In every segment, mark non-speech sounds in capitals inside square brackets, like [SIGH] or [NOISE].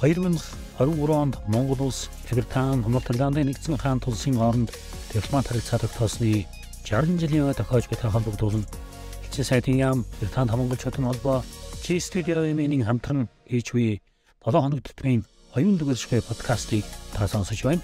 2023 онд Монгол улс Британи, Хамт Талааны нэгдсэн хаан тулсын хооронд дипломат харилцаа тогтоосны 60 жилийн өмнө тохиож буй холбогдуулан Элчин сайдын яам Британи хамгаалчдын холбоо G Studio-ийн хамтран хийж буй 7 хоног төтмийн оюун дүгэршгүй подкастыг та сонсож байна.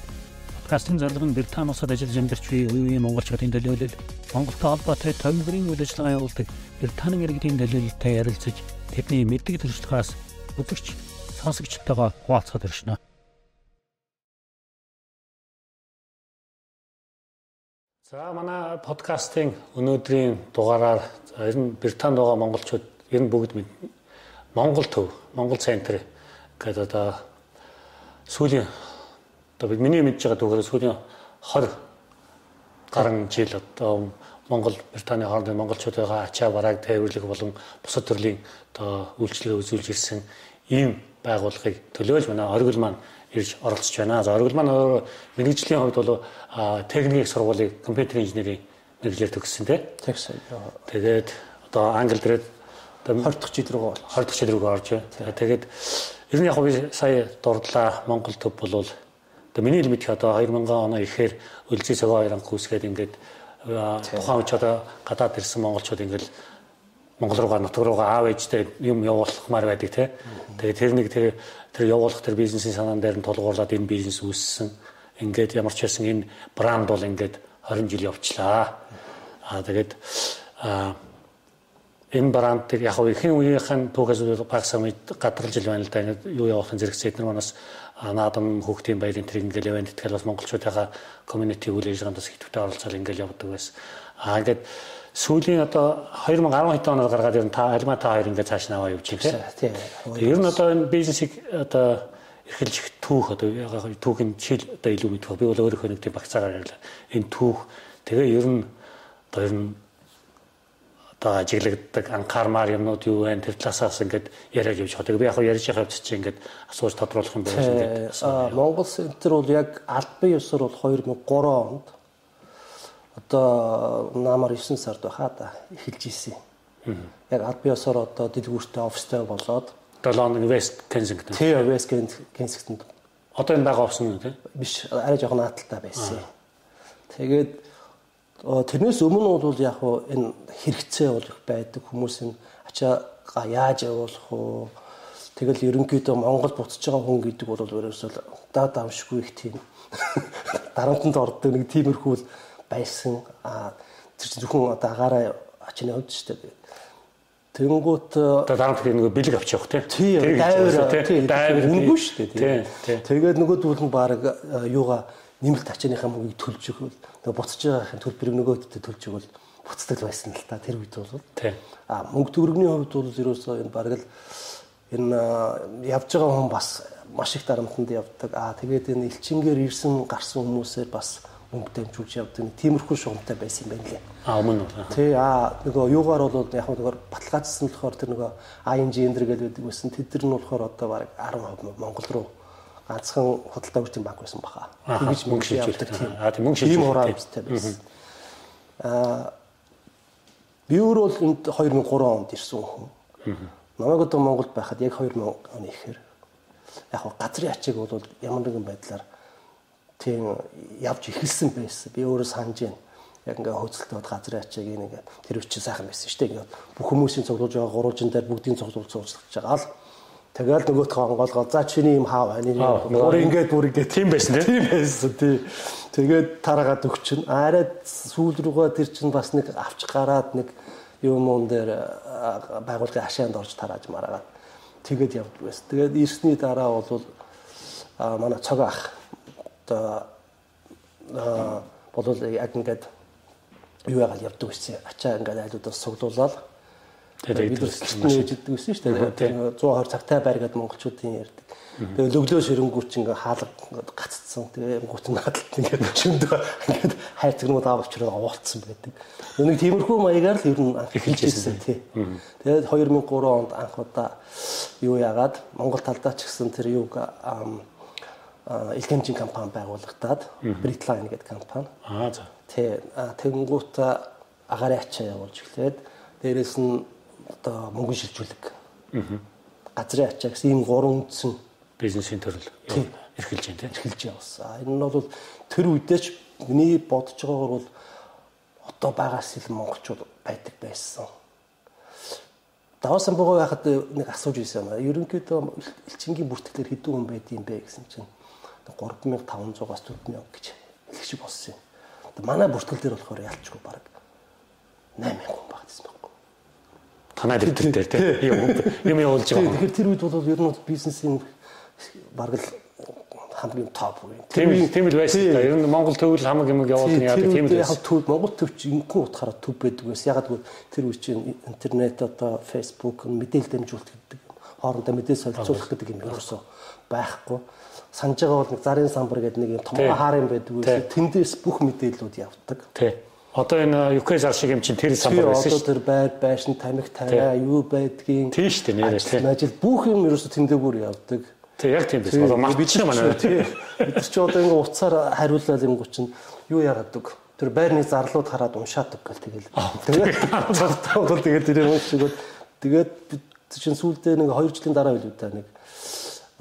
Подкастын зорилго нь Британи улсад ажиллаж амьдарч буй үе үеийн монголчуудын төлөөлөл, Монголтой холбоотой төвлөрийн үйл ажиллагаа явуулдаг Британи иргэдийн төлөөлөлтэй ярилцаж тэдний мэддэг төрөлхөөс үзэгч сонсогчтойгоо хуваалцахад иршнэ. За манай подкастын өнөөдрийн дугаараар ер нь Британд байгаа монголчууд ер нь бүгд Монгол төв, Монгол центр гэдэг одоо сүүлийн одоо бид миний мэдж байгаа түүхээр сүүлийн 20 гаруй жил одоо Монгол Британий хоорондын монголчуудын ачаа барааг тээвэрлэх болон бусад төрлийн одоо үйлчлэгээ үзүүлж ирсэн ийм байгууллагыг төлөөлж манай оргил маань ирж оролцож байна. За оргил маань мэрэгжлийн хувьд бол техникийн сургуулийг компьютерийн инженерийн мэрэгжлэр төгссөн тийм. Тэгсэн. Тэгээд одоо англи дээрээ 20 дахь жил рүү 20 дахь жил рүү орж байна. Тэгээд ер нь яг би сая дурдлаа Монгол төв одоо миний мэдэх одоо 2000 оны ихээр өлзий цагаа хоёр анх үүсгээд ингээд тухайн үеч одоо гадаад ирсэн монголчууд ингээд Монгол руугаа нутаг руугаа аав ээжтэй юм явуулахмаар байдаг тий. Тэгээд тэр нэг тэр тэр явуулах тэр бизнесийн санаан дээр нь тулгуурлаад энэ бизнес үүссэн. Ингээд ямар ч байсан энэ бранд бол ингээд 20 жил явчлаа. Аа тэгээд аа энэ бранд тэр яг ихэнх үеийнхэн түүхээс багсаа мэд гадралж ил байна л да. Ингээд юу явуулахын зэрэгцээ эдгээр манаас наадам хүүхдийн баярын тэр ингээл явна. Тэгэхээр бас монголчуудынхаа комьюнити үйл ажиллагаанд бас идэвхтэй оролцоод ингээл явдаг байсан. Аа ингээд сүүлийн одоо 2010 хэд оноор гаргаад ер нь та альма та хоёр ингээд цааш наваа явж байна тийм. Ер нь одоо энэ бизнесийг одоо эрхэлж түүх одоо түүхийн жишээл одоо илүү мэдэх. Би бол өөрийнхөө нэг тийм багцаагаар ярьлаа. Энэ түүх тэгээ ер нь одоо ер нь одоо ажиглагддаг анхаармаар юмнууд юу вэ? Тэр талаасаас ингээд яриад явж байгаа. Би яг ярьж байгаа хэвчээ чинь ингээд асууж тодруулах юм байна ингээд. Монгол центр бол яг албан ёсоор бол 2003 онд одоо намар 9 сард байхаа да эхэлж ийсэн. Яг аль биесоор одоо дэлгүүртээ офстой болоод 7 хоног West Kensington. Тий, West Kensington. Одоо энэ байгаа офс нь тий? Биш, арай жоохон нааталтай байсан. Тэгээд тэрнээс өмнө бол яг энэ хэрэгцээ бол их байдаг хүмүүс нь ачаа яаж явуулах вэ? Тэгэл ерөнхийдөө Монгол буцаж байгаа хүн гэдэг бол ерөөсөө даа давшгүй их тийм [LAUGHS] дарамтанд ордог нэг тиймэрхүү байсан. Тэр чинь зөвхөн одоо агаараа ачны хувьд шүү дээ. Тэнгүүт одоо дараа нь нэг бэлэг авч явах тийм. Дайвар тийм дайвар үнгүй шүү дээ. Тэгээд нөгөө дүүл нь баг юугаа нэмэлт ачааныхаа мөнгөийг төлж өгвөл нөгөө буцаж байгаахийн төлбөрийг нөгөөдөлд төлж өгвөл буцдаг байсан л та тэр үед бол. А мөнгө төгрөгний хувьд бол ерөөсөө энэ баг л энэ явж байгаа хүн бас маш их дарамтанд явдаг. А тэгээд энэ элчингээр ирсэн гарсан хүмүүсээр бас мөнгө дамжуулж явдаг нэг тиймэрхүү шугамтай байсан юм байна лээ. А өмнө нь. Тий, а нөгөө юугаар бол яг нөгөө баталгаажсан болохоор тэр нөгөө ING эндэр гэдэг байсан. Тэд нар нь болохоор одоо баг 10% Монгол руу ганцхан худалдаа үүсгэн банк байсан баха. Тэгж мөнгө шилжүүлдэг тийм. А тийм мөнгө шилжүүлдэг. Тийм хураамжтай байсан. А би өөр бол энд 2003 онд ирсэн хүн. Намайг одоо Монголд байхад яг 2000 оны ихээр яг газрын ачааг бол ямар нэгэн байдлаар тийм явж эхэлсэн байсан. Би өөрөө санаж байна. Яг ингээ хөөцөлтөд газрын ачааг ингээ тэр үчи сайхан байсан шүү дээ. Ингээ бүх хүмүүсийн цуглуулж байгаа гурван дээр бүгдийн цуглуул цуглуулж байгаа л Тэгэл нөгөөтгөө онгоолгоо. За чиний юм хаа байна. Бүр ингээд бүр ингээд тийм байсан тийм байсан тий. Тэгээд тараагаад өгчин. Арай сүүл рүүгээ тэр чин бас нэг авч гараад нэг юм уун дээр байгуулгын хашаанд орж тарааж мараагаад тэгээд явд байсан. Тэгээд ирсний дараа бол манай цог ах одоо болол яг ингээд юу яагаад явдаг гэсэн ачаа ингээд айлуудаас суглуулаад тэгээд бид өсөлтөнд ээждэг гэсэн шүү дээ 120 цагтай байр гэдэг монголчуудын ярьдаг. Тэгээд löглөө ширэнгүүч ингээд хаалга гаццсан. Тэгээд гут надад ингээд шимдэг ингээд хайр цэгнүүд аав очроо уулцсан байдаг. Нэг тиймэрхүү маягаар л ер нь эхэлж ирсэн тий. Тэгээд 2003 онд анх удаа юу яагаад Монгол талдаа ч гэсэн тэр юуг элхэмжийн компани байгуулагдаад Brightline гэдэг компани. Аа за. Тэ тэгэнгүүт агаарын ачаа явуулж эхлээд дээрэс нь одоо мөнгө шилжүүлэг. Аа. Газрын ачаа гэсэн ийм гурван үндсэн бизнесийн төрөл эрхэлж байна тийм эрхэлж явсан. Энэ нь бол тэр үедээ ч миний бодож байгаагаар бол одоо байгаас ил монголчууд байдаг байсан. Давсан богоо байхад нэг асууж ирсэн юм. Ерөнхийдөө элчингийн бүртгэлээр хэдэн хүн байдığım бэ гэсэн чинь 3500-аас 4000 гэж хэлэх шиг болсон юм. Манай бүртгэл дээр болохоор ялчгүй баг 8000 хүн багтсан байхгүй. Танай дэвтэр дээр тийм юм явуулж байгаа. Тэгэхээр тэр үед бол ер нь бизнесийн баг л хамгийн топ үе. Тийм тийм л байсан та. Ер нь Монгол төвөл хамаг юм явуулах нь яадаг тийм л байсан. Төв Монгол төвч инхэн утгаараа төв байдаг байсан. Ягаад гэвэл тэр үе чинь интернет одоо Facebook мэдээлэл дамжуулалт гэдэг хоорондоо мэдээ солилцуулах гэдэг юм ерөөсөө байхгүй. Санаж байгаа бол нэг зарын самбар гэдэг нэг юм том хаар юм байдаг байсан. Тэндээс бүх мэдээллүүд явдаг. Тийм. Одоо энэ UK зар шиг юм чинь тэр самбар байсан шүү. Одоо тэр байр байшин тамхи тавиа юу байдгийг тийм шүү дээ нэрээ тийм. Ажил бүх юм ерөөсө тэндээгээр явдаг. Тэг яг тийм байсан. Одоо мартчихсан манай. Бид ч одоо ингээ утсаар хариуллаа юм гоо чинь юу яагадаг. Тэр байрны зарлууд хараад уншаадаг гэл тэгэл. Тэгээд бол тэгээд тэр юм шиг тэгээд бид чинь сүүлдээ нэг 2 жилийн дараа билүү та нэг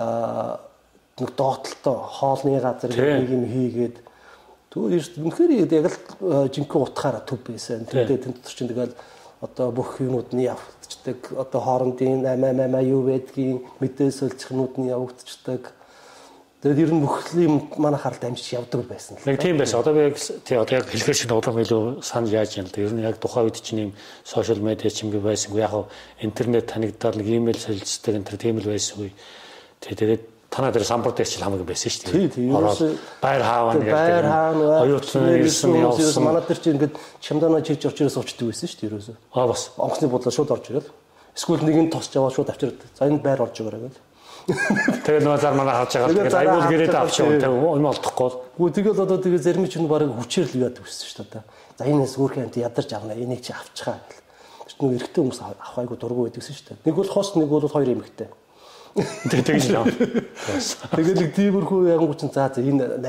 аа нэг доотлолтой хоолны газар нэг юм хийгээд тэгвэл ерөөс үнэхээр яг л жинхэнэ утгаараа төв байсан. Тэгээд тэн дотор чинь тэгэл одоо бүх юмуд нь явагдчихдаг. Одоо хоорондын 88 юу байдгийг мэдээ солилцохнууд нь явагдчихдаг. Тэгээд ер нь бүх юм манай харалт амжиж явдаг байсан л. Нэг тийм байсан. Одоо би яг тий одоо яг хэлэхэр шиг улам илүү санал яаж юм л. Ер нь яг тухайн үед чинь юм сошиал медиа ч юм би байсан. Яг интернет танигдаад нэг имэйл солилцдог энэ тийм л байсан. Тэгээд танаа дээр самбар дээр ч хамаагүй байсан шүү дээ. Тийм тийм. Байр хааваа нэг байр хаана оюутны ирсэн явсан. Манай дээр чи ингээд чамдаана чирж орч ирээс уучдаг байсан шүү дээ ерөөсөө. Аа бас. Онгоцны бодлоо шууд орж ирэл. Эсвэл нэг нь тосч яваад шууд авчирд. За энэ байр орж өгөөрэй гэл. Тэгээ нөгөө зар манай харж байгаа. Тэгээд аюул гэрээд авч яваа. Тэгээ юм олдохгүй. Гү тэгэл одоо тэгээ зарим чинь баг хүчээр л яадаг байсан шүү дээ. За энэс өөрхөн ядарч авна. Энийг чи авчихаа гэл. Тэр нэг эрэгтэй хүмүүс авах айгу дургу байдагсан шүү дээ. Нэг бол хост нэг бол хоёр эмэгтэй. Тэгж л. Нэг тиймэрхүү чинь за энэ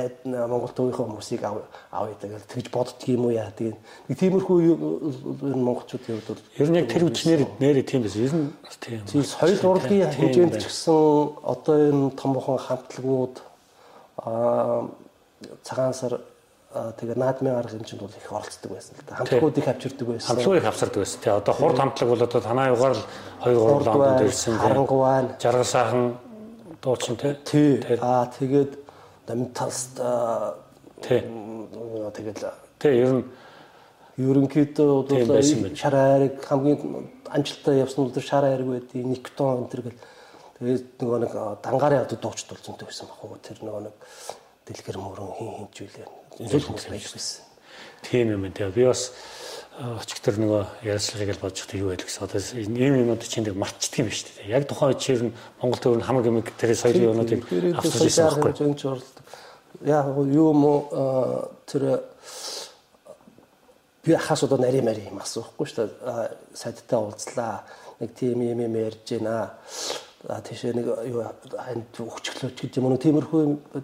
Монгол төвийнхөө хүмүүсийг авъя тэгэл тэгж боддөг юм уу яа тэгээд нэг тиймэрхүү ер нь монголчуудын хувьд бол ер нь яг тэр үчнэр нэрээ тийм байсан. Ер нь тийм. Тийм соёл урлагийн хэмжээнд ч гэсэн одоо энэ томхон хамтлагууд аа цагаан сар тэгээ наадмын арга хэмжээнд бол их оролцдог байсан л да. Хамтлагууд их авчирдаг байсан. Хамтлагууд их авчирдаг байсан. Тэгээ одоо хурд хамтлаг бол одоо танаа югаар л 2 3 лаунд ирсэн. Харангуайн, жаргал сайхан дуучин тий. Аа тэгээд дамтаст тий. Тэгээд тий ер нь ерөнхийдөө бол шар айрыг хамгийн амжилттай явсан бол шар айрыг байдгийг Никтон энэ төр гэл тэгээд нөгөө нэг дангаарын одоо дуучд болсон байсан баг тэр нөгөө нэг дэлгэр мөрөн хин хинжүүлээ зүйл хүмүүс байж байсан. Тийм юм байна. Би бас өчигдөр нөгөө ярилцлагыг л бодож байхдаа юу байл гэсэн. Одоо ийм юмнууд чинь нэг мартчихдаг юм шүү дээ. Яг тухайн үед чинь Монгол төвөр нь хамаг юм тэр соёлын юмнуудыг авч ирсэн байхгүй. Яг юу мо тэр би хас одоо нарийн мари юм асуухгүй шүү дээ. Сайдтай уулзлаа. Нэг тийм юм юм ярьж байна тийшээ нэг юу ханд өгчлөөч гэдэг юм уу тиймэрхүү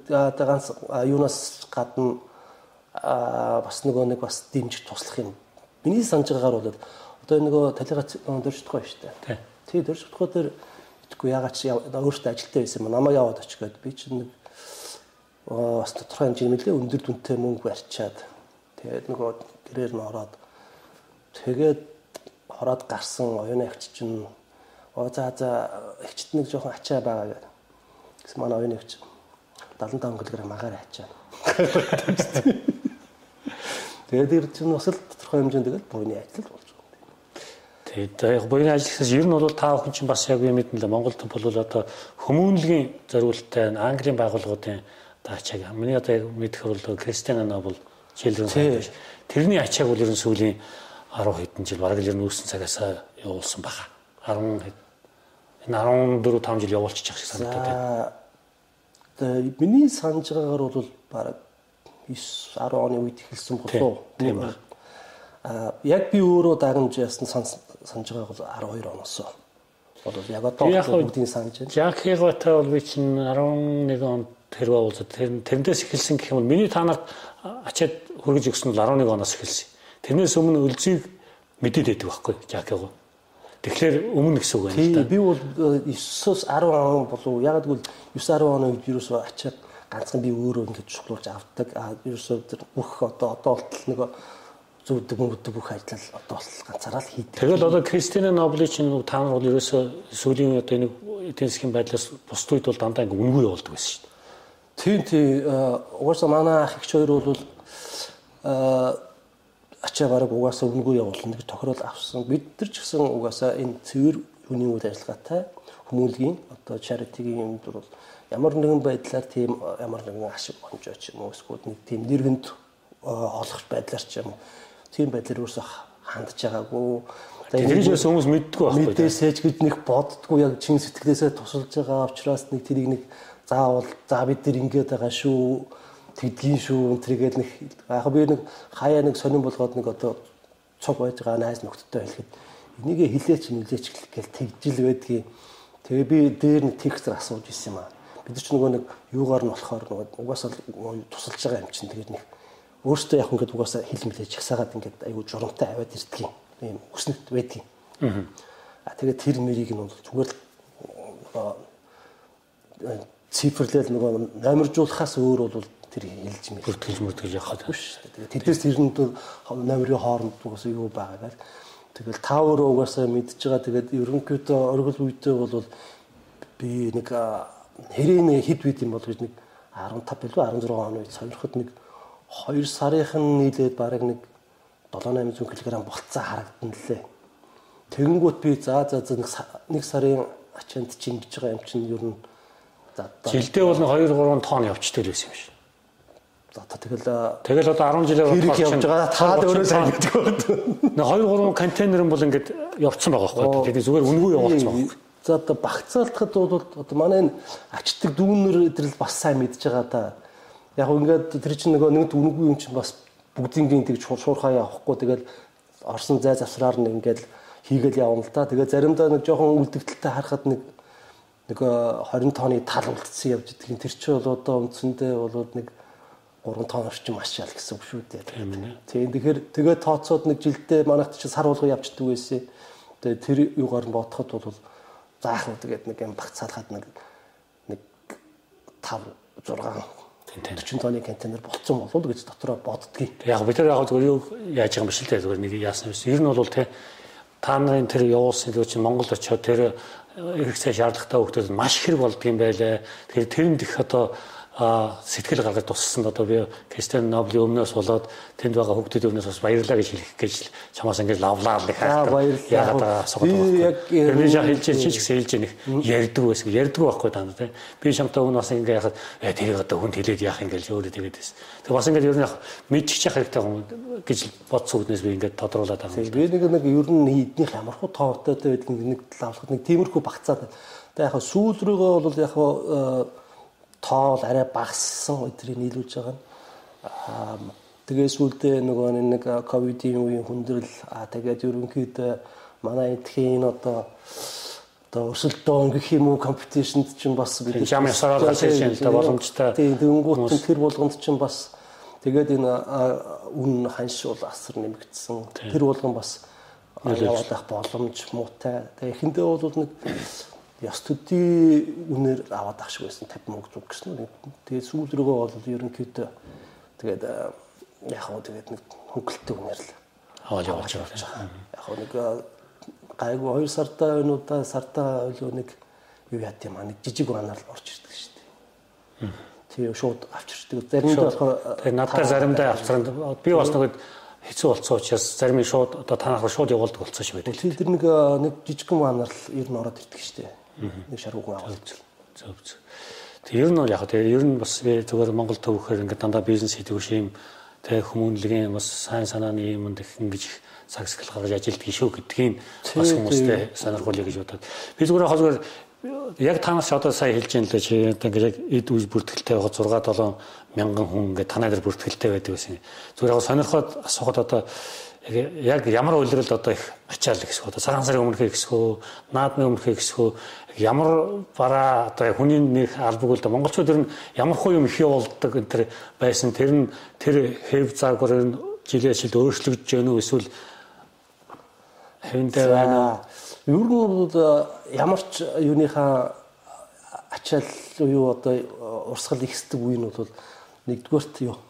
одоо ганц юунаас гадна бас нөгөө нэг бас дэмжих туслах юм. Миний санаж байгаагаар бол одоо нөгөө талигаа дөрждгөө шүү дээ. Тий дөрждгөө дээр итгэхгүй ягаад чи өөртөө ажилтаа байсан юм намайг яваад оч гээд би чинь нэг бас тодорхой хэмжээний нэлээ өндөр дүнтэй мөнгө барьчаад тэгээд нөгөө гэрээр нь ороод тэгээд хороод гарсан оюуны агч чинь за за эгчт нэг жоохон ачаа байгаа гэдэг. Гэсэн манай оюуны агч 75 кг магаар ачаа. Тэгээд ер чинь бас л тодорхой хэмжээнд тэгэл буйны ажил болж байгаа юм. Тэгээд яг буйны ажил гэхээс ер нь бол та бүхэн чинь бас яг юм мэднэ л Монголд бол одоо хүмүүнлэгийн зориулттай Английн байгууллагуудын ачааг миний одоо мэдэх бол Кристиан Нобл Foundation тэрний ачааг бол ер нь сүүлийн 10 хэдэн жил бараг л ер нь үүссэн цагаас явуулсан байгаа. 10 энэ 14 5 жил явуулчих шиг санагдаад байна. Миний санаж байгаагаар бол бараг 9 10 оны үед эхэлсэн болов. Тийм ба. А яг би өөрөө дагнаж ясна санаж байгаа бол 12 оноос. Бол яг одоо бүгдийн санаж байна. Жак Хеготай бол би чинь 11 онд тэрвээ уулзаад тэр тэрнээс эхэлсэн гэх юм бол миний та нарт ачаад хөргөж өгсөн бол 11 оноос эхэлсэн. Тэрнээс өмнө өлзийг мэдээд байдаг байхгүй Жак Хего. Тэгэхээр өмнө гэсэн үг байна л да. Би бол 9-оос 10 он болов яг гэвэл 9 10 оны үед ерөөсөө ачаад ганцхан би өөрөө ингэж шуглуулж авдаг. А ерөөсөө бүх одоо одоо болтол нэг зүүдэг мөнгөдөг бүх ажил одоо болтол ганцаараа л хийдэг. Тэгэл одоо Кристина Нобли чинь та нар бол ерөөсөө сүүлийн одоо нэг эдийн засгийн байдлаас бусд үед бол дандаа ингэ үнгүй явуулдаг байсан шүү дээ. Тийм тийм угаасаа манай ах ихч хоёр бол ачаа бараг угаасаа үнгүй явуулна гэж тохирол авсан. Бид нар ч гэсэн угаасаа энэ цэвэр хүний үйл ажиллагаатай хүмүүлгийн одоо charity-гийн юмд бол ямар нэгэн байдлаар тийм ямар нэгэн ашиг онжоо ч юм уу эсвэл нэг тийм нэргэнд олох байдлаар ч юм уу тийм байдлаар өөрсө хандж байгаагүй. Тэрийгээс хүмүүс мэддэггүй байхгүй. Мэдээсэж гэж нэг боддггүй яг чин сэтгэлээсээ тусалж байгаа учраас нэг тэрийг нэг заавал за бид нар ингэж байгаа шүү тэгдгийн шүү тэргээд нэг яг би нэг хаяа нэг сонирн болгоод нэг одоо цог байж байгаа найз нөхдөдтэй хэлэхэд энийг хилээч нилээч гэл тэгжил байдгийг. Тэгээ би дээр нэг текстэр асууж ирсэн юм аа. Бид ч нөгөө нэг юугаар нь болохоор нөгөө угаасаа тусалж байгаа юм чинь тэгээд нэг өөртөө яг ингээд угаасаа хил мэлэж чагсаагаад ингээд айгүй журамтай аваад ирдэг юм. Өснөт байдгийг. А тэгээд тэр мэрийг нь бол зүгээр цифрлэл нөгөө номержуулахаас өөр бол тэр хэлж мэд. Бүртгэж мөртгэж явах дээ. Тэгээд тэднээс тэрэнд номерын хооронд угаас юу байгаа гэл. Тэгэл та өөрөө угаасаа мэдж байгаа. Тэгээд ерөнхийдөө оргил үедээ бол би нэг хэрийн хэд үед юм бол гэж нэг 15 билүү 16 оны үед сонирхоод нэг 2 сарынхан нийлээд бараг нэг 7800 кг болцсон харагдан лээ. Тэгэнгүүт би за за нэг сарын ачаанд чи ингэж байгаа юм чинь ер нь жилдээ бол 2 3 тонн явчтай л байсан юм шиг. За тэгэл тэгэл одоо 10 жилээр хэрэг явж байгаа та өөрөө сайн гэдэг байна. [LAUGHS] Нэг 2 3 контейнер нь бол ингээд явцсан байгаа байхгүй. Тэгээд зүгээр үнгүй явуулсан байгаа. За одоо багцаалтахад бол одоо манай ачдаг дүүнэр эдрэл бас сайн мэдж байгаа да. Яг ингээд тэр чинь нөгөө нэгт үнгүй юм чинь бас бүгдийнгийн тэг шуурхаа явахгүй тэгэл орсон зай завсраар нэг ингээд хийгээл явна л да. Тэгээ заримдаа нэг жоохон үлдэгдэлтэй харахад нэг нэг 20 тонны тал үлдсэн явж идэг. Тэр чинь бол одоо үндсэндээ бол нэг 3 тонн орчим ачаал гэсэн үг шүү дээ. Тийм ээ. Тийм тэгэхээр тэгээ тооцоод нэг жилдээ манайх чи сар болгоо явчихдаг байсан. Тэгээ тэр юугаар нь бодоход бол заах уу тэгээд нэг юм багцаалахад нэг нэг 5 6 40 тонны контейнер болцсон болов гэж дотроо боддгийг. Яг бид нар яг зүгээр юу яаж байгаа юм биш л дээ зүгээр нэг яасан биш. Ер нь бол те та нарын тэр явуулсан л чинь Монгол очиод тэр хэрэгцээ шаардлагатай хүмүүс маш хэрэг болдгийм байлаа. Тэгэхээр тэрэнд их одоо сэтгэл гаргаж туссан одоо би Кристиан Ноблийн өмнөөс болоод тэнд байгаа хүүхдүүд өмнөөс бас баярлалаа гэж хэлэх гэж чамаас ингэж лавлаа гэх хайртай. Яагаад би яг би яг хэлж чи ч гэсэн хэлж нэг ярьдаг байсан. Ярьдаг байхгүй тань тий. Би шамтаа өмнө бас ингэ яхад яа тэрийг одоо хүнд хэлээд яах юм гэж өөрөө тэгээд байсан. Тэг бас ингэ ер нь мэдчих хэрэгтэй юм гэж бодсон үднээс би ингэ тодруулаад байгаа. Би нэг нэг ер нь эднийх ямар хуу тоотой байдаг нэг лавлахад нэг тиймэрхүү багцаад. Тэг яг сүүл рүүгээ бол яг тоол арай багассан өдрийг нийлүүлж байгаа нь. Аа тэгээ сүүлдээ нөгөө нэг ковидын үеийн хүндрэл тэгээд ерөнхийдөө манай эдхийн одоо одоо өрсөлдөөн гэх юм уу компетишнд чинь бас бид ясараад байсан та боломжтой. Тийм дөнгөт тэр болгонд чинь бас тэгээд энэ үн ханш бол асар нэмэгдсэн. Тэр болгон бас байх боломж муутай. Тэгээ эхэндээ бол нэг ёс төдий үнээр аваад ах шиг байсан 50 мөнгө зүг гэсэн үү. Тэгээд сүүл рүүгээ бол ерөнхийдөө тэгээд яг хоо тэгээд нэг хөнгөлтөй үнээр л аваад явуулж байгаа. Яг хоо нэг гайгүй 2 сартаа өнөөдөө сартаа өлөө нэг юу яд юм аа нэг жижиг банаар орж ирдэг шүү дээ. Тийм шууд авчирдаг. Заримдаа болохоор тэгээд надад заримдаа авцранд би бас нэг хэцүү болцсон учраас зарим нь шууд одоо танах шууд явуулдаг болцсон шүү дээ. Тэр нэг нэг жижигхэн банаар л ер нь ороод ирдэг шүү дээ нэг шаргууг аваад зөв. зөв. Тэг ер нь бол яг тэгээ ер нь бас би зүгээр Монгол төвөөр ингээд дандаа бизнес хийдэг шим тэг хүмүүнлэгийн бас сайн санааны юмд их ингэж цагсгал гаргаж ажилтгийг шүү гэдгийг бас хүмүүстэй сонирхуулъя гэж бодоод. Би зүгээр хозгаар яг танаас одоо сая хэлж юм лээ чи ингээд яг эд үйл бүртгэлтэй байгаа 6 7 мянган хүн ингээд танаа дээр бүртгэлтэй байдаг гэсэн. Зүгээр яг сонирхоод асуухад одоо яг ямар үйлрэлд одоо их ачаал гэсэн одоо цагаан сарын өмнөх гэсхөө наадмын өмнөх гэсхөө ямар бараа одоо хүний нэг албаг л да монголчууд ер нь ямар хуу юм их явуулдаг энэ төр байсан. Тэр нь тэр хэв заагвар жилээс жил өөрчлөгдөж гэнэ үү эсвэл хэвэндээ байна? Ер нь ямар ч юуныхаа ачаал юу одоо урсгал ихсдэг үе нь бол нэгдүгээрт юу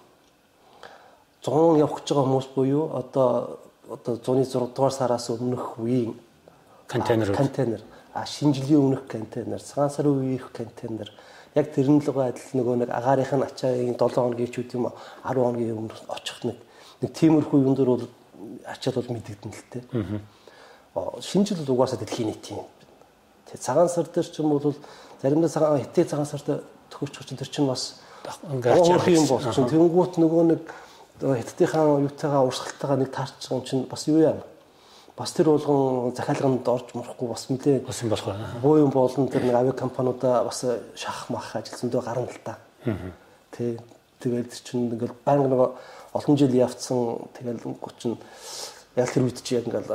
100 явах гэж байгаа хүмүүс буюу одоо одоо 106 дугаар сараас өмнөх үеийн контейнер контейнер. А шинжилгээ өмнөх контейнер цагаан сарын үеийнх контейнер. Яг тэрэн л адил нөгөө нэг агаарынх нь ачаагийн 7 хоногийн ч үгүй юм 10 хоногийн өмнө очих нэг нэг тиймэрхүү юм дөр бол ачаал бол мэдэгдэн л тээ. Аа шинжил бол угаасаа дэлхийн нийтийн. Тэгээ цагаан сар дээр ч юм бол заримдаа цагаан хэтээ цагаан сард төхөрч чинь тэр чинь бас ингээд юм болсон. Тэнгуут нөгөө нэг хятадынхаа юутайгаа урсгалтайгаа нэг таарч байгаа юм чинь бас юу яа. Бас тэр болгон захиалганд орж морохгүй бас мэдээ бас юм болох байна. Буу юм болон тэр нэг авиа компаниудаа бас шахах мах ажилтнуудаа гарна л та. Тэ тэгээд чинь ингээл банк нөгөө олон жил явцсан тэгэл 30 яг тэр үед чи яг ингээл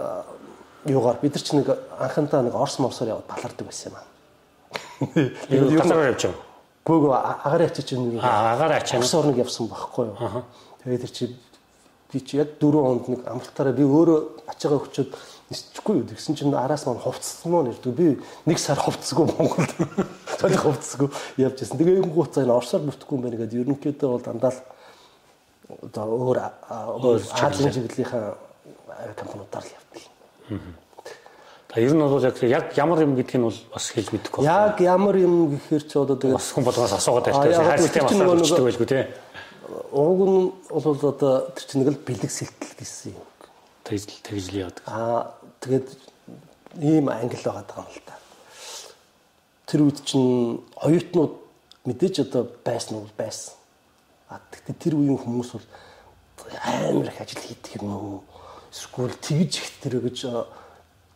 юугаар бид нар ч нэг анхандаа нэг орс морсоор яваад балардаг байсан юм аа. Юу газар явж байгаа. Гүг агаар ачиж чинь Аа агаар ачаа. Орс орног явсан байхгүй юу. Тэгээд тэр чи би чи яг 4 хонд нэг амралтаараа би өөрөө ачаагаа өчөөд нисчихгүй юу гэсэн чинь араас маань хувцсан мó нэрдэг би нэг сар хувцсгүй Монголд [LAUGHS] цолих хувцсгүй явж байсан. Тэгээ юм гуцаа энэ Оросоор бүртгэхгүй юм байна гэдэг ерөнхийдөө бол дандаа л одоо өөр Азийн чиглэлийнхаа компаниудаар л явдаг. Та ер нь бол яг яг ямар юм гэдгийг нь бол бас хэлж мэдэхгүй. Яг ямар юм гэхээр ч одоо тэгээд бас хүн болгоос асуугаад байртай. Хайр систем асууж байлгүй тий. Уг нь бол одоо тэр чинь нэг л бэлэг сэлтэл гэсэн юм. Тэгж тэгж л яадаг. Аа тэгээд ийм англи байгаа юм л та. Тэр үед чинь оюутнууд мэдээж одоо байсан уу байсан. А тэгтээ тэр үеийн хүмүүс бол амар их ажил хийдэг юм уу? Эсвэл тэгж их тэр гэж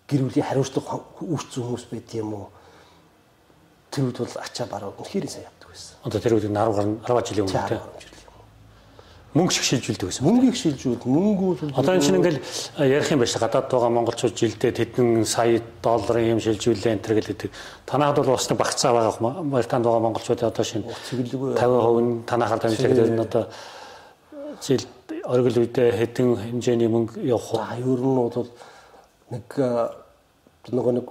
гэр бүлийн хариуцлага үүссэн хүмүүс байд юм уу? Тэр үед бол ачаа бараа үнэхээр сайн явдаг байсан. Одоо тэр үед 10 гаруй 10 жилийн өмнө тийм. Мөнгө шиг шилжүүлдэг байсан. Мөнгийг шилжүүлд мөнгө бол Одоо энэ чинь ингээл ярих юм байна шүү. Гадаад байгаа монголчууд жилдээ тэдэн сая долларын юм шилжүүлээ энэ төр гэдэг. Танаад бол нэг багцаа байгаа Британд байгаа монголчууд одоо шинэ 50% нь танахаар дамждаг дээр нь одоо жил оргил үедээ хэдэн хэмжээний мөнгө явах уу? Ер нь бол нэг нөгөө нэг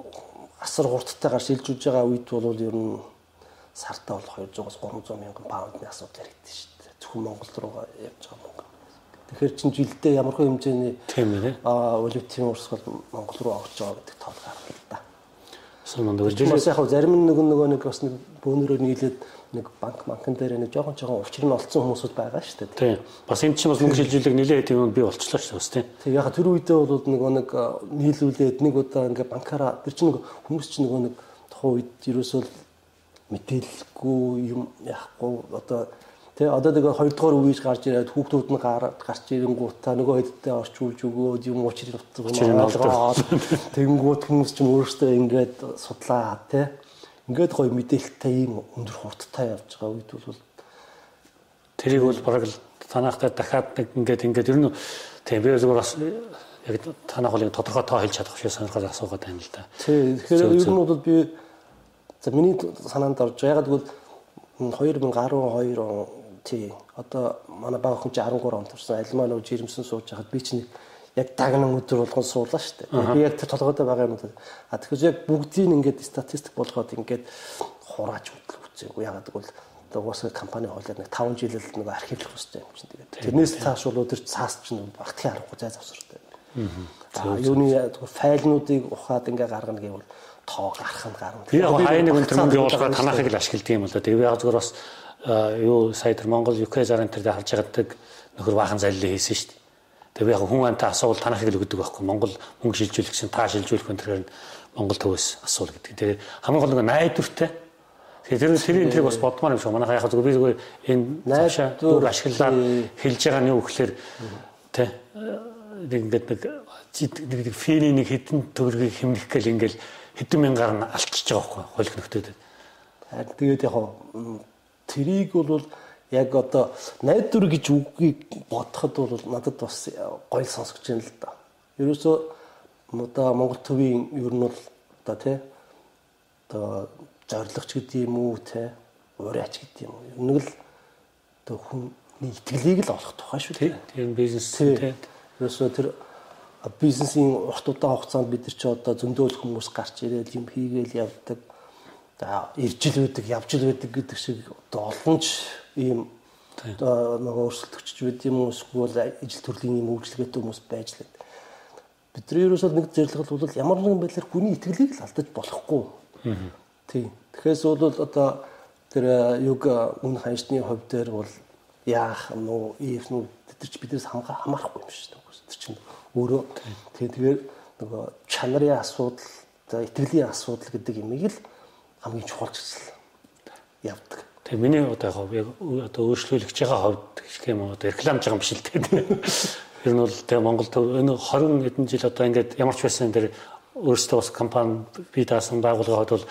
асар хурдтайгаар шилжүүлж байгаа үед бол ер нь сартаа бол 200-аас 300 мянган паундны асуудал яригдсан шүү зөвхөн Монгол руугаа явж байгаа мөнгө. Тэгэхээр чин жилдээ ямархуу хэмжээний тийм ээ аа валютын урсгал Монгол руу орж байгаа гэдэг тоо гарна л да. Суманд өгч бас яг зарим нэг нөгөө нэг бас нэг бөөнөрөө нийлээд нэг банк банкн дээр нэг жоохон жоохон учир нь олцсон хүмүүсүүд байгаа шүү дээ. Тийм. Бас энэ чинь бас мөнгө шилжүүлэг нилээ тийм би болчлоо шүү дээ. Тийм. Яг тэр үедээ бол нөгөө нэг нийлүүлээд нэг удаа ингээ банкаараа тэр чинь хүмүүс чинь нөгөө нэг тухайн үед ерөөсөө мэдээлэлгүй юм яахгүй одоо Тэ одоо нэг хоёрдугаар үеж гарч ирээд хүүхдүүд нь гарч ирэнгүүтээ нөгөө хэдтэй орчуулж өгөөд юм уучрын утга тэгэнгүүт хүмүүс ч өөрөөсөө ингээд судлаа тэ ингээд гоё мэдээлэлтэй ийм өндөр хурдтай явж байгаа үед бол тэрийг бол бараг л танахтай дахиад нэг ингээд ингээд ер нь тийм би зөвхөн бас яг танах бол тодорхой тоо хэлж чадах шиг сонирхол асуугаад байна л да. Тий тэгэхээр ер нь бол би за миний санаанд орж байгаа. Яг тэгвэл 2012 он Тий. Одоо манай баг охин чи 13 онд төрсэн. Альмаа нөө жирэмсэн сууж хахад би чинь яг дагнан өдөр болгон суулаа шүү дээ. Би яг тэр толгойдоо байгаа юм уу. А тэгэхээр яг бүгдийг ингээд статистик болгоод ингээд хурааж хөтлөх үзээгүй. Ягаад гэвэл одоо уусаа компани хуулиар нэг 5 жилэл нэг архивлах хэрэгтэй юм чинь тэгээд. Тэрнээс цааш бол тэр цаас чинь багтхийн аргагүй зай завсартай. Аа. Юуны файлнуудыг ухаад ингээ гаргана гэвэл тоо гарах нь гарна. Яг хай нэг өнтер мөнгө явуулахад танахыг л ашигладаг юм болоо. Тэгээ би яг зөвхөн бас юу сая тэр Монгол UK зарын тэр харж байгадаг нөхөр баахан залилаа хийсэн шүү дээ. Тэгээ яг хүн антай асуувал танахыг л өгдөг байхгүй. Монгол мөнгө шилжүүлэх гэсэн та шилжүүлэх энэ тэрээр Монгол төвөөс асуул гэдэг. Тэгээ хамгийн гол нь найдвартай. Тэгээ тэр тэрийн тэрийг бас бодмаар юм шиг. Манайха яг зүгээр би зүгээр энэ найдвар ашиглаад хэлж байгаа нь юу гэхээр тэ нэг ингээд нэг нэг фэний нэг хэдэн төгрөгийг хэмнэх гээл ингээл хэдэн мянгаар нь алдчихж байгаа байхгүй хууль нөхдөд. Тэгээд яг Тэрийг бол яг одоо найдвар гэж үгийг бодоход бол надад бас гоё сонсогч юм л да. Ерөөсөө одоо Монгол төвийн ер нь бол одоо тий одоо зоригч гэдэг юм уу тий ураач гэдэг юм уу. Нэг л одоо хүний итгэлийг л олох тухай шүү тий. Тэр бизнес тий. Ерөөсөө тэр бизнесийн урт удаан хугацаанд бид нар чи одоо зөндөөл хүмүүс гарч ирээд юм хийгээл явдаг. За ирж ил байдаг, явж ил байдаг гэдэг шиг одоо олонч ийм одоо нөгөө өрсөлдөгч бид юм эсвэл ижил төрлийн юм үйлчлэгээтэй хүмүүс байж л байдаг. Бидний ерөөсөө нэг зэрлэг бол ямар нэгэн байдлаар хүний итгэлийг л алдаж болохгүй. Тийм. Тэгэхээр бол одоо тэр юг үн ханшны хувь дээр бол яах нуу ийх нүү тэр чи биднээс хамаарахгүй юм шүү дээ. Тэр чинь өөрөө тийм тэгэхээр нөгөө чанарын асуудал, итгэлийн асуудал гэдэг имийг л хамгийн чухал гэсэн явдаг. Тэгээ миний одоо яг одоо өөрчлөлөгч байгаа хувьд гэх юм уу одоо рекламж байгаа юм биш л дээ. [LAUGHS] Ер нь бол тэгээ Монголд энэ 20 хэдэн жил одоо ингээд ямар ч байсан тэр өөрсдөө бас компани бий даасан байгууллагад бол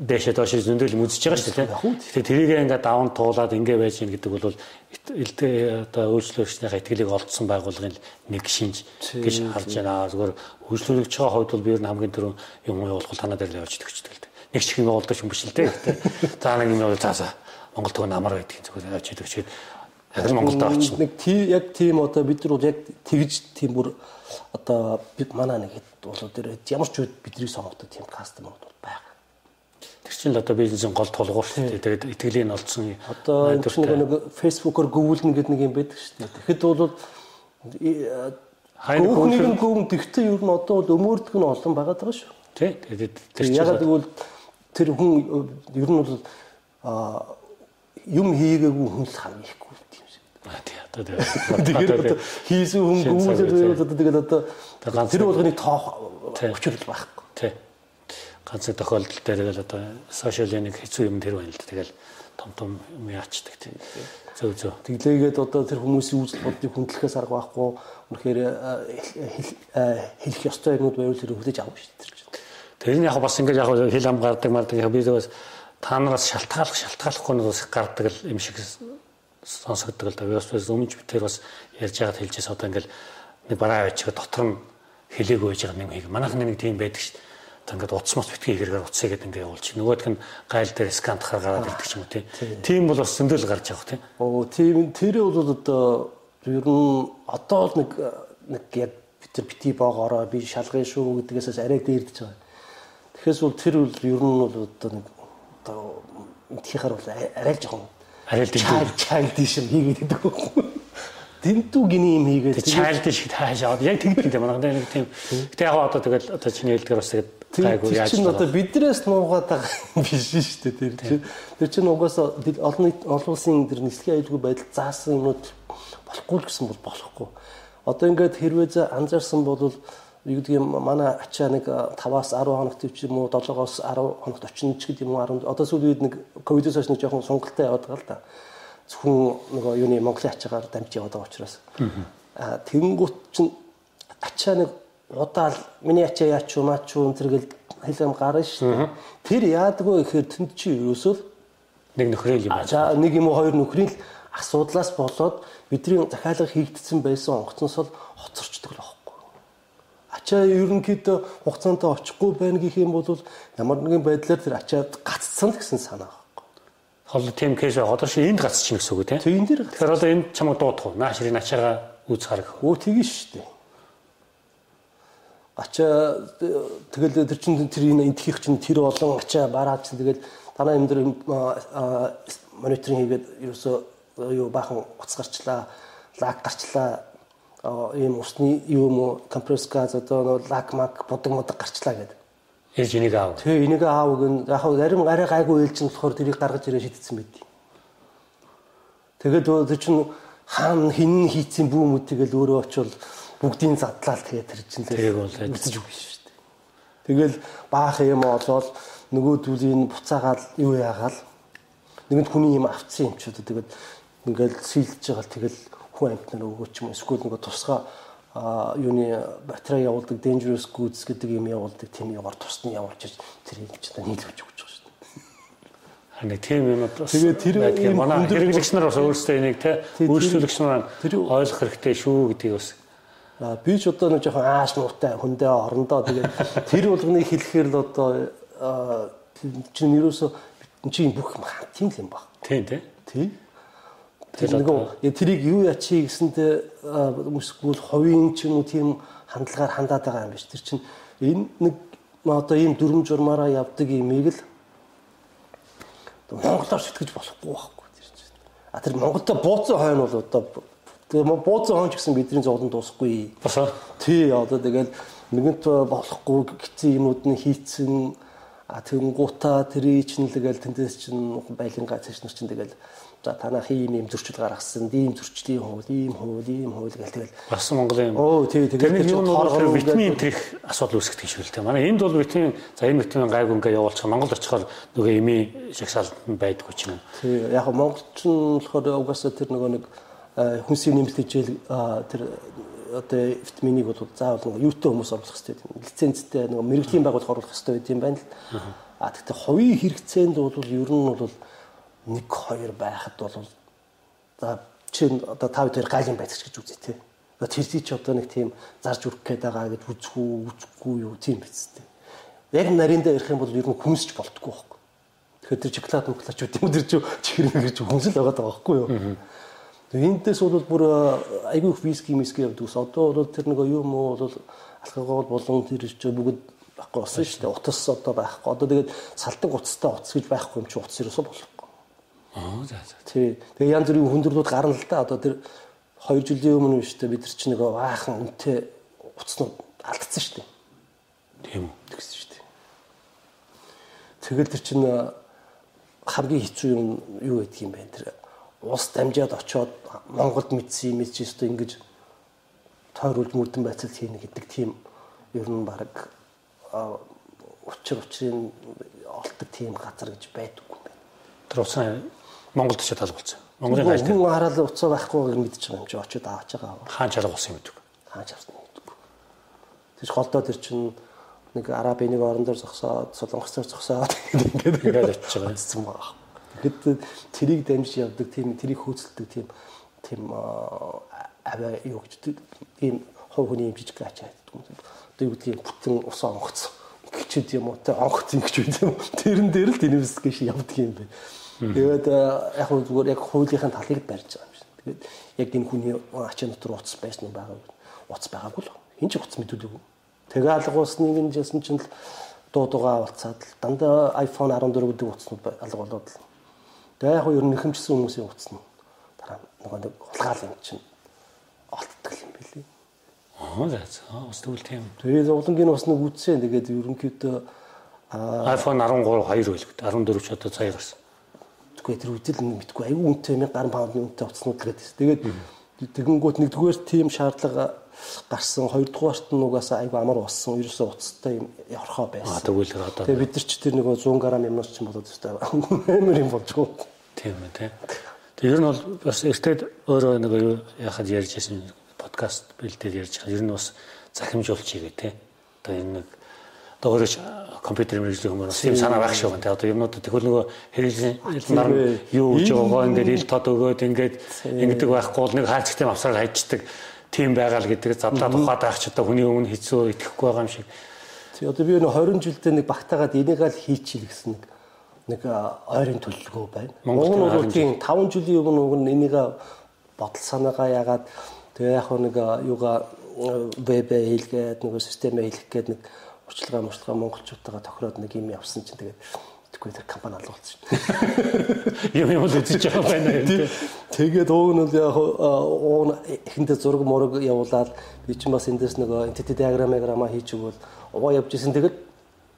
дээшээ доош зөндөл үзэж байгаа шүү дээ. Тэгэхээр тэрийг ингээд даван туулаад ингэ байж гин гэдэг бол одоо үйлчлүүлэгчнийхээ итгэлийг олдсон байгууллагын нэг шинж гэж харж байна. Зүгээр үйлчлүүлэгч байгаа хувьд бол би ер нь хамгийн түрүү юм явуулах танаа дээр л явж төгчдөг л дээ. Нэг юм явуулдаг юм биш л дээ. За нэг юм заасаа Монгол төгөө намар байдаг зүгээр төгчөөд яг л Монголд очив. Нэг яг тийм одоо бид нар яг тэгж тийм бүр одоо бид манаа нэг бол тэр ямар ч үед бидний сонгодог тийм кастомерууд бол байна Тэр чинь л одоо бизнесийн гол тулгуур шүү дээ. Тэгээд итгэлийн олдсон. Одоо энэ чинь нэг Facebook-оор гүйлнэ гэдэг нэг юм байдаг шүү дээ. Тэгэхэд бол хайр гүйлнэ гүн тэгтээ ер нь одоо бол өмөрдөг нь олон байгаа даа шүү. Тий. Тэгээд тэр чинь ягаад гэвэл тэр хүн ер нь бол юм хийгээгүй хүн л хамгийн ихгүй юм шиг. А тий. Одоо [LAUGHS] тэгээд хийсэн хүн гүйлээд одоо тэгээд одоо тэр болгоны тоо өчрөл байхгүй. Тий ганцхан тохиолдол дээр л одоо сошиал нэг хэцүү юм тэр байна л. Тэгэл том том юм яачдаг тийм. Зөв зөв. Тэглээгээд одоо тэр хүмүүсийн үзэл бодлыг хүндлэхээс арга байхгүй. Үнэхээр хэлэх ёстой юмуд байвал тэр хүлээж авах шүү дээ. Тэр нь яг бас ингэж яг хэл ам гардаг мардаг би бас та нараас шалтгааллах шалтгааллахгүй нь бас гардаг л юм шиг сонсогддог л да. Би бас өмнө ч тэр бас ярьж байгаад хэлжээс одоо ингээл нэг бараа авчиад дотор нь хэлээг үйж байгаа нэг манайх нэг тийм байдаг шүү дээ ингээд утас мос битгий хэрэгээр утсаа гэдэг ингээд явуулчих. Нөгөөх нь гайл дээр скантахаар гараад ирдэг ч юм уу тийм. Тийм бол бас зөндөл гарч явах тийм. Оо тийм тэр бол одоо ер нь одоо л нэг нэг яг бид нар бити боогоороо би шалгая шүү гэдгээс арай дээрдэж байгаа. Тэгэхээр бол тэр бол ер нь бол одоо нэг одоо энтхийхэр бол арай л жоохон арай л чайл чайл дишм хийгээд байдаг тэнтүү гиний юм хийгээд чайлд шиг таашаад яг тэгдэг юм байна. Нэг тийм. Гэтэ яг одоо тэгэл одоо чиний хэлдгээр бас тэгээд гайгүй яаж чинь одоо биднээс нуугаад байгаа биш шүү дээ тэр чинь. Тэр чинь угаасаа олон олон улсын тэр нислэгийн аюулгүй байдал заасан юмуд болохгүй л гэсэн бол болохгүй. Одоо ингээд хэрвээ за анзаарсан бол юу гэдэг юм манай ачаа нэг 5-аас 10 хоногт ч юм уу 7-оос 10 хоногт очно ч гэдэг юм уу 10 одоо сүүл үед нэг ковидос хойш нэг жоохон сонголттой яваад байгаа л да зөвхөн нөгөө юуны Монголын ачаагаар дамж яваад байгаа учраас. Аа тэгэнгუთ чинь ачаа нэг удаал миний ачаа яач юу маач юу зэрэгэл хэлэм гарна шүү дээ. Тэр яадгүй ихээр тэнд чи ерөөсөө нэг нөхрөл юм байна. За нэг юм уу хоёр нөхрийн л асуудлаас болоод бидний захиалга хийгдсэн байсан онгоцноос л хоцорчдөг л. Ачаа ерөнхийдөө хугацаантай очихгүй байх гэх юм бол ямар нэгэн байдлаар тэр ачаад гацсан гэсэн санаа Хол тийм кейс одоо чи энд гацч чинь гэсэн үг тийм. Тийм дээр. Тэгэхээр одоо энд чамаг дуудах уу? Наашрын ачаага үүс харах. Өө тэгэн шүү дээ. Ачаа тэгэл тэр чин тэр энэ энтхийх чин тэр олон ачаа бараад чин тэгэл танаа юм дээр мониторинг хийгээд ерөөсөө юу баахан уц гарчлаа, лаг гарчлаа, ийм усны юм уу компресс газ одоо лаг маг будаг мудаг гарчлаа гэдэг Ээж энийг аав. Тэг энийг аав гэн яг хав зарим арай гайгүй ээлж нь болохоор тэрийг гаргаж ирээ шийдсэн байд. Тэгээд тэр чинь хаан хин хийцэн бүү мэт тэгэл өөрөө очивол бүгдийн задлал тэгээд тэр чинь тэрийг бол үзэж үгүй шүү дээ. Тэгэл баах юм олоод нөгөө түлийн буцаагаал юу яагаал нэгэнт хүний юм авцсан юм ч үү тэгээд ингээл сэлж байгаа л тэгэл хүн амтнаар өгөөч юм эсвэл нөгөө тусгаа а юуны батарей явуулдаг dangerous goods гэдэг юм явуулдаг тийм яваар тусны явуулж тэрийг ч одоо нийлүүлж өгч байгаа шүү дээ. Харин тийм юм бас тэгээ тэр ийм манай хэрэглэгч нар бас өөрсдөө энийг те үйлчлүүлэгч нар ойлгох хэрэгтэй шүү гэдгийг бас би ч одоо нэг жоохон ааш муутай хүндээ орондоо тэгээд тэр болгоныг хэлэхээр л одоо чинь юусоо чинь бүх тийм юм баг. Тийм тийм. Тийм. Тэр нөгөө тэрийг юу ячи гэсэнтэй хүмүүсгүүл ховын ч юм уу тийм хандлагаар хандаад байгаа юм биш. Тэр чинь энэ нэг одоо ийм дүрм журмаараа явдаг имийг л Монголоор сэтгэж болохгүй байхгүй тэр чинь. А тэр Монголда бууцсан хойно бол одоо тэгээ бууцсан хойно ч гэсэн бидний зовлон дуусахгүй. Тий одоо тэгэл нэгэнт болохгүй гिचсэн юмуд нь хийцэн а тэгэнгуутаа тэрий чинь л тэгэл тэндээс чинь байлингаа цааш нар чинь тэгэл За танаа ийм ийм зөрчил гаргасан, ийм зөрчлийн хууль, ийм хууль, ийм хууль гэл тэгэл бас Монголын Оо тий тэгээд юм бол витамин тэрх асуудал үүсгэж шүү дээ. Манай энд бол витамин за энэ витамин гайг ингээ явуулчих Монгол очихоор нөгөө эми шагсаалтанд байдгүй ч юм. Тий яг монголчин болохоор угаасаа тэр нөгөө нэг хүнсийн нэмэлт хичээл тэр одоо витаминийг бол заавал нөгөө юутай хүмүүс оруулах хэрэгтэй. Лицензтэй нөгөө мэрэгжлийн байгууллага оруулах хэрэгтэй байт юм байна л. А тэгтээ хувийн хэрэгцээнд бол ер нь бол 1 2 байхад бол за чи одоо та хоёр гайлын байцч гэж үзье те. Тэр чи одоо нэг тийм зарж үрэх гээд байгаа гэж үзэх үү үзэхгүй юу тийм биз дээ. Яг нарийн дээр ярих юм бол ер нь хүмсч болтгүй байхгүй. Тэгэхээр тэр чоколад моклач үү тэр чи чихэр мэгэрч хүмсэл байгаа даа байхгүй юу. Тэгээ энэс бол бүр айгүй виски миски явдаг ус. Одоо бол тэр нэг юм уу бол алкогол болон тэр чи бүгд байхгүй болсон шүү дээ. Утас одоо байхгүй. Одоо тэгээд салдаг уцтай утас гэж байхгүй юм чи утас ерөөсөө болохгүй. Аа за за. Тий. Тэгээ янз бүрийн хүндрэлүүд гарна л да. Одоо тэр 2 жилийн өмнө биш үү бид нар чинь нэг баахан үнэтэй уцнууд алдсан шүү дээ. Тийм үү. Тэгсэн шүү дээ. Тэгэл тэр чинь хамгийн хэцүү юм юу гэдг юм бэ? Тэр ус дамжаад очоод Монголд мэдсэн юм чи өстө ингэж тойруулж мөрдөн байцал хийнэ гэдэг тийм ер нь баг учир учрын олдог тийм газар гэж байдаггүй юм байна. Тэр усан Монголд ч талбалцсан. Монголын гал хүн хараад уцаа байхгүй гэж мэдчихэж байгаа юм чи очиод аваач байгаа. Хаан чарга болсон юм гэдэг. Хаан чарсан юм гэдэг. Тэр голдоо тэр чинь нэг арабын нэг орон дээр зогсоод солонгос дээр зогсоод ингээд ингээд очиж байгаа юм байна. Тэгэд тэрийг дамжиж явдаг тийм тэрийг хөөцөлдөг тийм тийм аваа юу гэж тийм хов хүний юм жижиг ачаа гэдэг юм. Одоо юу гэдгийг бүтэн ус онгоцсон. Гिचэд юм уу те онгоц юм гэж үү. Тэрэн дээр л тэнэмс гэж явдаг юм байна. Тэгээд яг хөө зүгээр яг хуулийнхын талыг барьж байгаа юм шиг. Тэгээд яг энэ хүний ачаа дотор утас байсан уу байгаагүй. Утас байгаагүй л. Хин ч утас мэдүүлээгүй. Тэгээ алгуусныг нь жасан чинь л дуудуугаа авалцаад л дандаа iPhone 14 гэдэг утаснууд алга болоод л. Тэгээ яг хөө ер нь нэхэмжсэн хүмүүсийн утас нь дараа нөгөө нэг хулгаал юм чинь олддог юм билий. Аа за за бас тэгвэл тийм. Тэгээд улангийн бас нэг үтсэн. Тэгээд ерөнхийдөө iPhone 13 2 байлгүй. 14 ч одоо цаа гарсан мэдгүй тэр үдэл мэдгүй аюу үнэтэй 1000 гаруй паундны үнэтэй утаснууд л гэдэг. Тэгээд тэгэнгүүт нэгдүгээр тийм шаардлага гарсан хоёрдугаарт нь угаасаа аюу амар болсон ерөөсөө уцтай юм явахаа байсан. Аа тэгвэл одоо Тэгээ бид нар ч тэр нөгөө 100 г юмнаас ч болоод өстэй [LAUGHS] амар юм болжгүй. Тийм ээ тийм. Тэр нь бол бас эртээд өөрөө юу яхад ярьж байсан подкаст бэлдээд ярьж байгаа. Ер нь бас захимжуулч хийгээ те. Одоо энэ нэг одоо өөрөж компьютер мэрэгжлийн хүмүүс тийм санаа байх шүү гэнэ. Одоо юмнууд тэгвэл нөгөө хэрэглэн нар юу гэж байгаа ингээд ил тод өгөөд ингээд ингэдэг байхгүй бол нэг хаалцтай авсаар хайчдаг тийм байгаа л гэдэг завлаа тухайд авч одоо хүний өмнө хэцүү итгэхгүй байгаа юм шиг. Тий одоо би нэг 20 жилдээ нэг багтаагаад энийг л хийчихэл гэсэн нэг нэг ойрын төлөвлөгөө байна. Уг нь бол тийм 5 жилийн өмнө уг нь энийг бодол санаагаа ягаад тэгээ яг нэг юугаа веб хийлгээд нөгөө системээ хийх гээд нэг урчлагаа мурчлагаа монголчуудтайгаа тохироод нэг юм явсан чинь тэгээд тэггүй тэр компани алгуулсан шин. Юм юм л үзэж байгаа байна юм. Тэгээд ууг нь яг ууг эхэндээ зураг мураг явуулаад би чинь бас эндээс нөгөө entity diagram diagram хийж өгвөл уугаа явж исэн тэгээд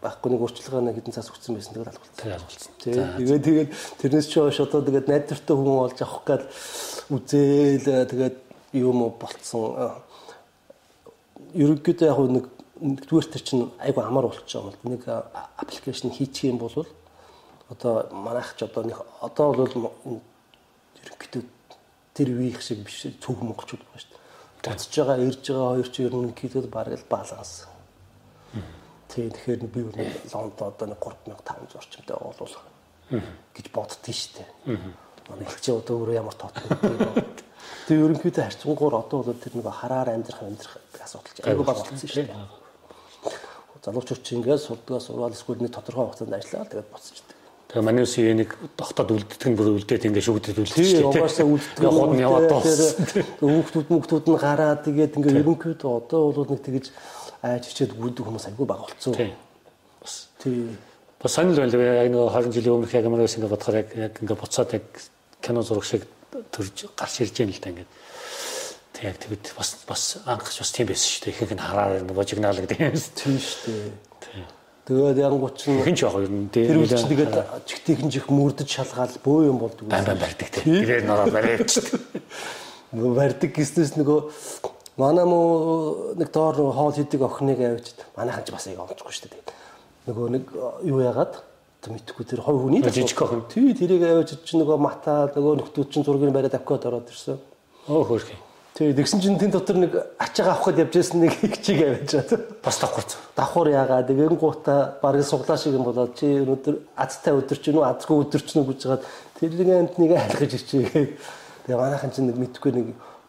байхгүй нэг урчлагаа нэг хэдэн цаас өгсөн байсан тэгээд алгуулсан. Тэгээд алгуулсан. Тэгээд тэгээд тэрнээс чи хойш одоо тэгээд найдвартай хүн болж авах гал үзээл тэгээд юм болцсон. Ерөнхийдөө яг нэг нэгдүгээр төр чинь айгу амар болчих юм бол нэг аппликейшн хийчих юм бол одоо манайх ч одоо нэг одоо бол ерөнхийдөө тэр үеих шиг биш цөөх монголчууд байна шүү дээ. Буцаж байгаа ирж байгаа хоёр ч ерөнхийдөө бараг л баланс. Тийм тэгэхээр би нэг Лондон одоо нэг 3500 орчимтай оолуулах гэж боддгий шүү дээ. Манай чи одоо өөрөө ямар тоотой юм. Тэгээ ерөнхийдөө харьцангуйр одоо бол тэр нэг хараар амьдрах амьдрах асуудал чинь айгүй баг болсон шүү дээ залуучууд чинь ингээд сурдгаа сурвал эсвэл нэг тодорхой хугацаанд ажиллаад тэгээд буцчихдаг. Тэгээ манай үс нэг тогтоод үлддэг нь бүр үлдээд ингээ шүгдэд дээ. Тийм угаасаа үлддэг. Яваад нь яваад дууссан. Хүүхдүүд мөхтүүд нь гараад тэгээд ингээ ерөнхийдөө одоо бол нэг тэгэж айж хичээд үлддэг хүмүүс айгүй бага болцсон. Тийм. Бас тийм. Бас санал байл яг нэг 20 жилийн өмнөх яг манай үс ингээ бодохоор яг ингээ буцаад яг кино зураг шиг төрж гарч ирж байгаа юм л да ингээ. Яг тэгэд бас бас анхч бас тийм байсан шүү дээ. Ихэнх нь хараар нөгөө жигнаалдаг тийм шүү дээ. Тэгээд янгууч нь хэн ч яг ер нь тэр үеч тэгээд чигтийн чих мөрдөж шалгаал бөө юм болдог байсан. Байн барьдаг тийм. Тэрээр нороо барьж. [LAUGHS] Нөгөө барьдаг гэснээс нөгөө манай муу нэг доор нөгөө хоол хийдэг охиныг авчид манайхан ч бас яг онцгүй шүү дээ. Нөгөө нэг юу яагаад мэдхгүй тэр хой хүний жижиг охин. Тий тэрийг авчид чи нөгөө мата нөгөө нөхдүүд чин зургийг бариад авкод ороод ирсэн. Оо хөөрхий. Тэгээ тэгсэн чинь тэн дотор нэг ачаага авах гээд явж байсан нэг [LAUGHS] хичиг аваад чад. Бас давхурц. Давхур яагаа тэгэн гуута барыг суглаа шиг юм болоод чи өнөөдөр азтай өдөр чинь үү азгүй өдөр чинь үү гэж хаад тэрний амтныг айлгаж ичээгээд тэгээ манайхан чинь нэг мэдхгүй нэг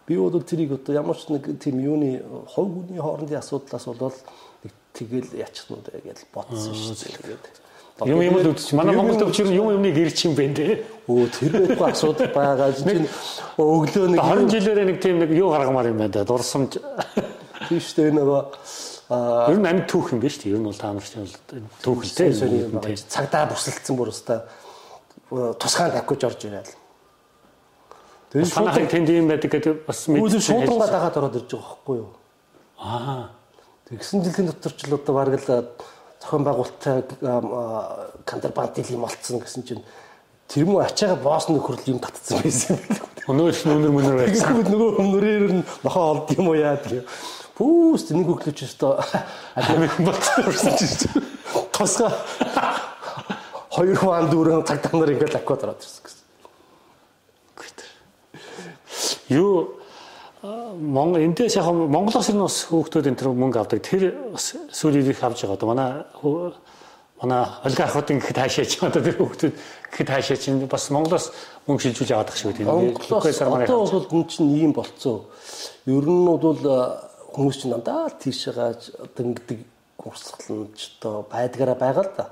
би бол тэрийг одоо ямар ч нэг тийм юуны хов хүний хоорондын асуудлаас болоод нэг тэгэл ячих нь дээ гэж бодсон шүү дээ. Юм юм л үдчих. Манай Монгол төвчөр юм юмныг ирчих юм бэ нэ. Өө тэр байхгүй асуудал байгаа. Чинь өглөө нэг 20 жилээр нэг тийм нэг юу гаргамаар юм байна да. Дурсамж. Тийм шүү дээ нөгөө аа ер нь амьд түүх юм байна шүү дээ. Ер нь бол та нар чинь түүх л дээ. Цагдаа бусалцсан бүр өстой тусгаан тавьж орж ирээд. Тэр шууд тэнд юм байдаг гэдэг бас мэдсэн. Шуудангаа дагаад ороод ирж байгаа байхгүй юу? Аа. Тэгсэн жилийн дотор ч л одоо бараг л зохион байгуулалттай контрабанд юм болцсон гэсэн чинь тэр муу ачаага боосны хөрөл юм татцсан байсан юм. Өнөөр нь өнөр мөнөр байсан. Нөгөө өнөрээр нь нохоо олд юм уу яа гэх. Пүүс нэг өглөөч өстө амиг болцсон чинь. Тосго хоёр хаан дүүрэн цагтаа нар ингээд аквад ороод ирсэн гэсэн. Юу Монгол эндээс яг Монголоос нь бас хүүхдүүд энэ төр мөнгө авдаг. Тэр бас сүүлийн их авч байгаа. Манай манай олигархуудын гэхэд хаашаач одоо тэр хүүхдүүд гэхэд хаашаа чинь бас Монголоос мөнгө шилжүүлж аваад тах шиг үү. Монголоос одоо бол энэ чинь ийм болцсон. Ер нь бол хүмүүс чинь дандаа тийш гааж дөнгөдөг урсгалч одоо байдгаараа байгаа л да.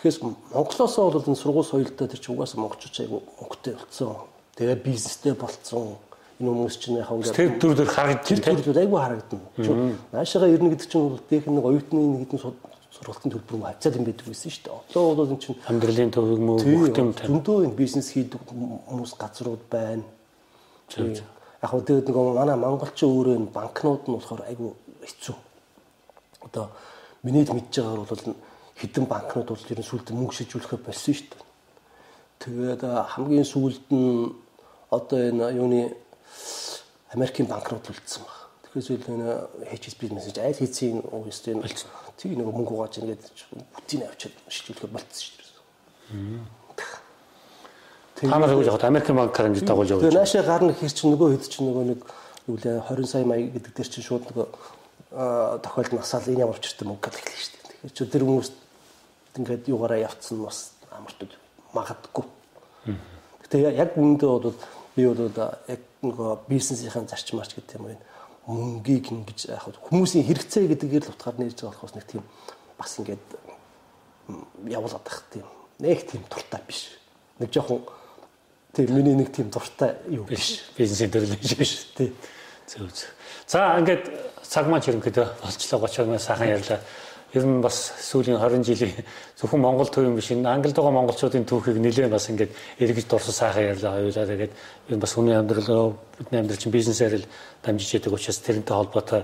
Тэгэхээр Монголоос бол энэ сургууль соёлтой тэр чинь угаасаа монголчууд айгу өнгөтэй болцсон. Тэгээ бизнестэй болцсон энэ хүмүүс чинь яг ингээд тэр төр төр харагдчих тэр төр айгүй харагдана. Наашаага ирнэ гэдэг чинь бол нэг оюутны нэг хэдэн сургалтын төлбөр мө хавцаад юм байдаг байсан шүү дээ. Одоо бол энэ чинь амьдралын төвөг мө бүхтэн зөндөө энэ бизнес хийдэг хүмүүс газрууд байна. Яг хөө тэгээд нэг манай монголчин өөрөө энэ банкнууд нь болохоор айгүй хэцүү. Одоо миний мэдж байгаагаар бол хэдэн банкнууд бол ер нь сүлд мөнгө шижүүлэхэ болсон шүү дээ. Тэгээд хамгийн сүүлд нь одоо энэ юуны Америкийн банкрот үлдсэн баг. Тэгэхээр зөв энэ HSBC мессеж айл хийцийн үеийн тийг нэг мөнгө угааж ингээд бүтийн авчиад шилжүүлэхэд болцсон шүү дээ. Та нар юу яагаад Америкийн банкаар ингэж дагуулж байгаа. Тэгээ наашаа гарна гэхэр чинь нөгөө хэд чинь нөгөө нэг юу лээ 20 сая мая гэдэг дээр чинь шууд нөгөө тохиолдол насаал энэ ямар учиртай мөнгө гэх хэлээ шүү дээ. Тэгэхээр чи тэр хүмүүс ингээд юугаараа явцсан бас амарт магадгүй. Гэтэ яг үүндээ бол би бол яг нөгөө бизнесийн зарчмаарч гэдэг юм уу мөнгийг ингэж яг хүмүүсийн хэрэгцээ гэдгээр л утгаар нэрж байгаа болохоос нэг тийм бас ингээд явуулаад байх тийм нэг тийм дуртай биш. Нэг жоохон тийм миний нэг тийм дуртай юу биш. Бизнесийн төрөл биш. Тийм. Зөв зөв. За ингээд цаг маань ерөнхийдөө болчлоо 30 минут сайхан ярьлаа ер нь бас сүүлийн 20 жилийн зөвхөн Монгол төв юм биш энэ Англид байгаа монголчуудын түүхийг нэлээд бас ингээд эргэж дурсан сайхан ярьлаа хоёулаа тэгээд ер нь бас хүний амьдрал бидний амьдрал чинь бизнесээр л дамжиж яадаг учраас тэрнтэй холбоотой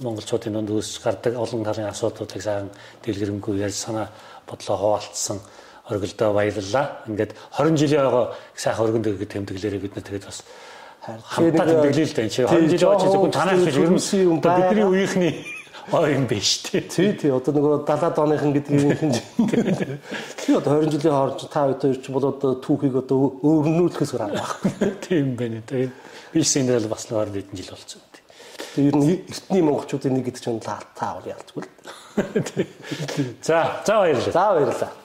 монголчуудын дунд үүсч гардаг олон талын асуудлуудыг сайхан дэлгэрэнгүй ярьж санаа бодлоо хуваалцсан оргилдоо баярлалаа. Ингээд 20 жилийн байгаа сайхан өргөнд өгөх тэмдэглэрээ бид нар тэгээд бас хамтдаа тэмдэглэе л дээ. 20 жил очиж зөвхөн танаас ер нь бидний үеийнхний ой юм биш тий. Тий тий одоо нөгөө 70-аад оныхан гэдгийг юм. Тий одоо 20 жилийн хооронд та хоёр ч бол одоо түүхийг одоо өөрнүүлэхээс гараад байхгүй. Тийм байна тий. Биш энэ л бас нэг 20 хэдэн жил болсон. Тэгээ ер нь эртний монголчуудын нэг гэдэг чинь та бол ялцгүй л. За за баярлалаа. За баярлалаа.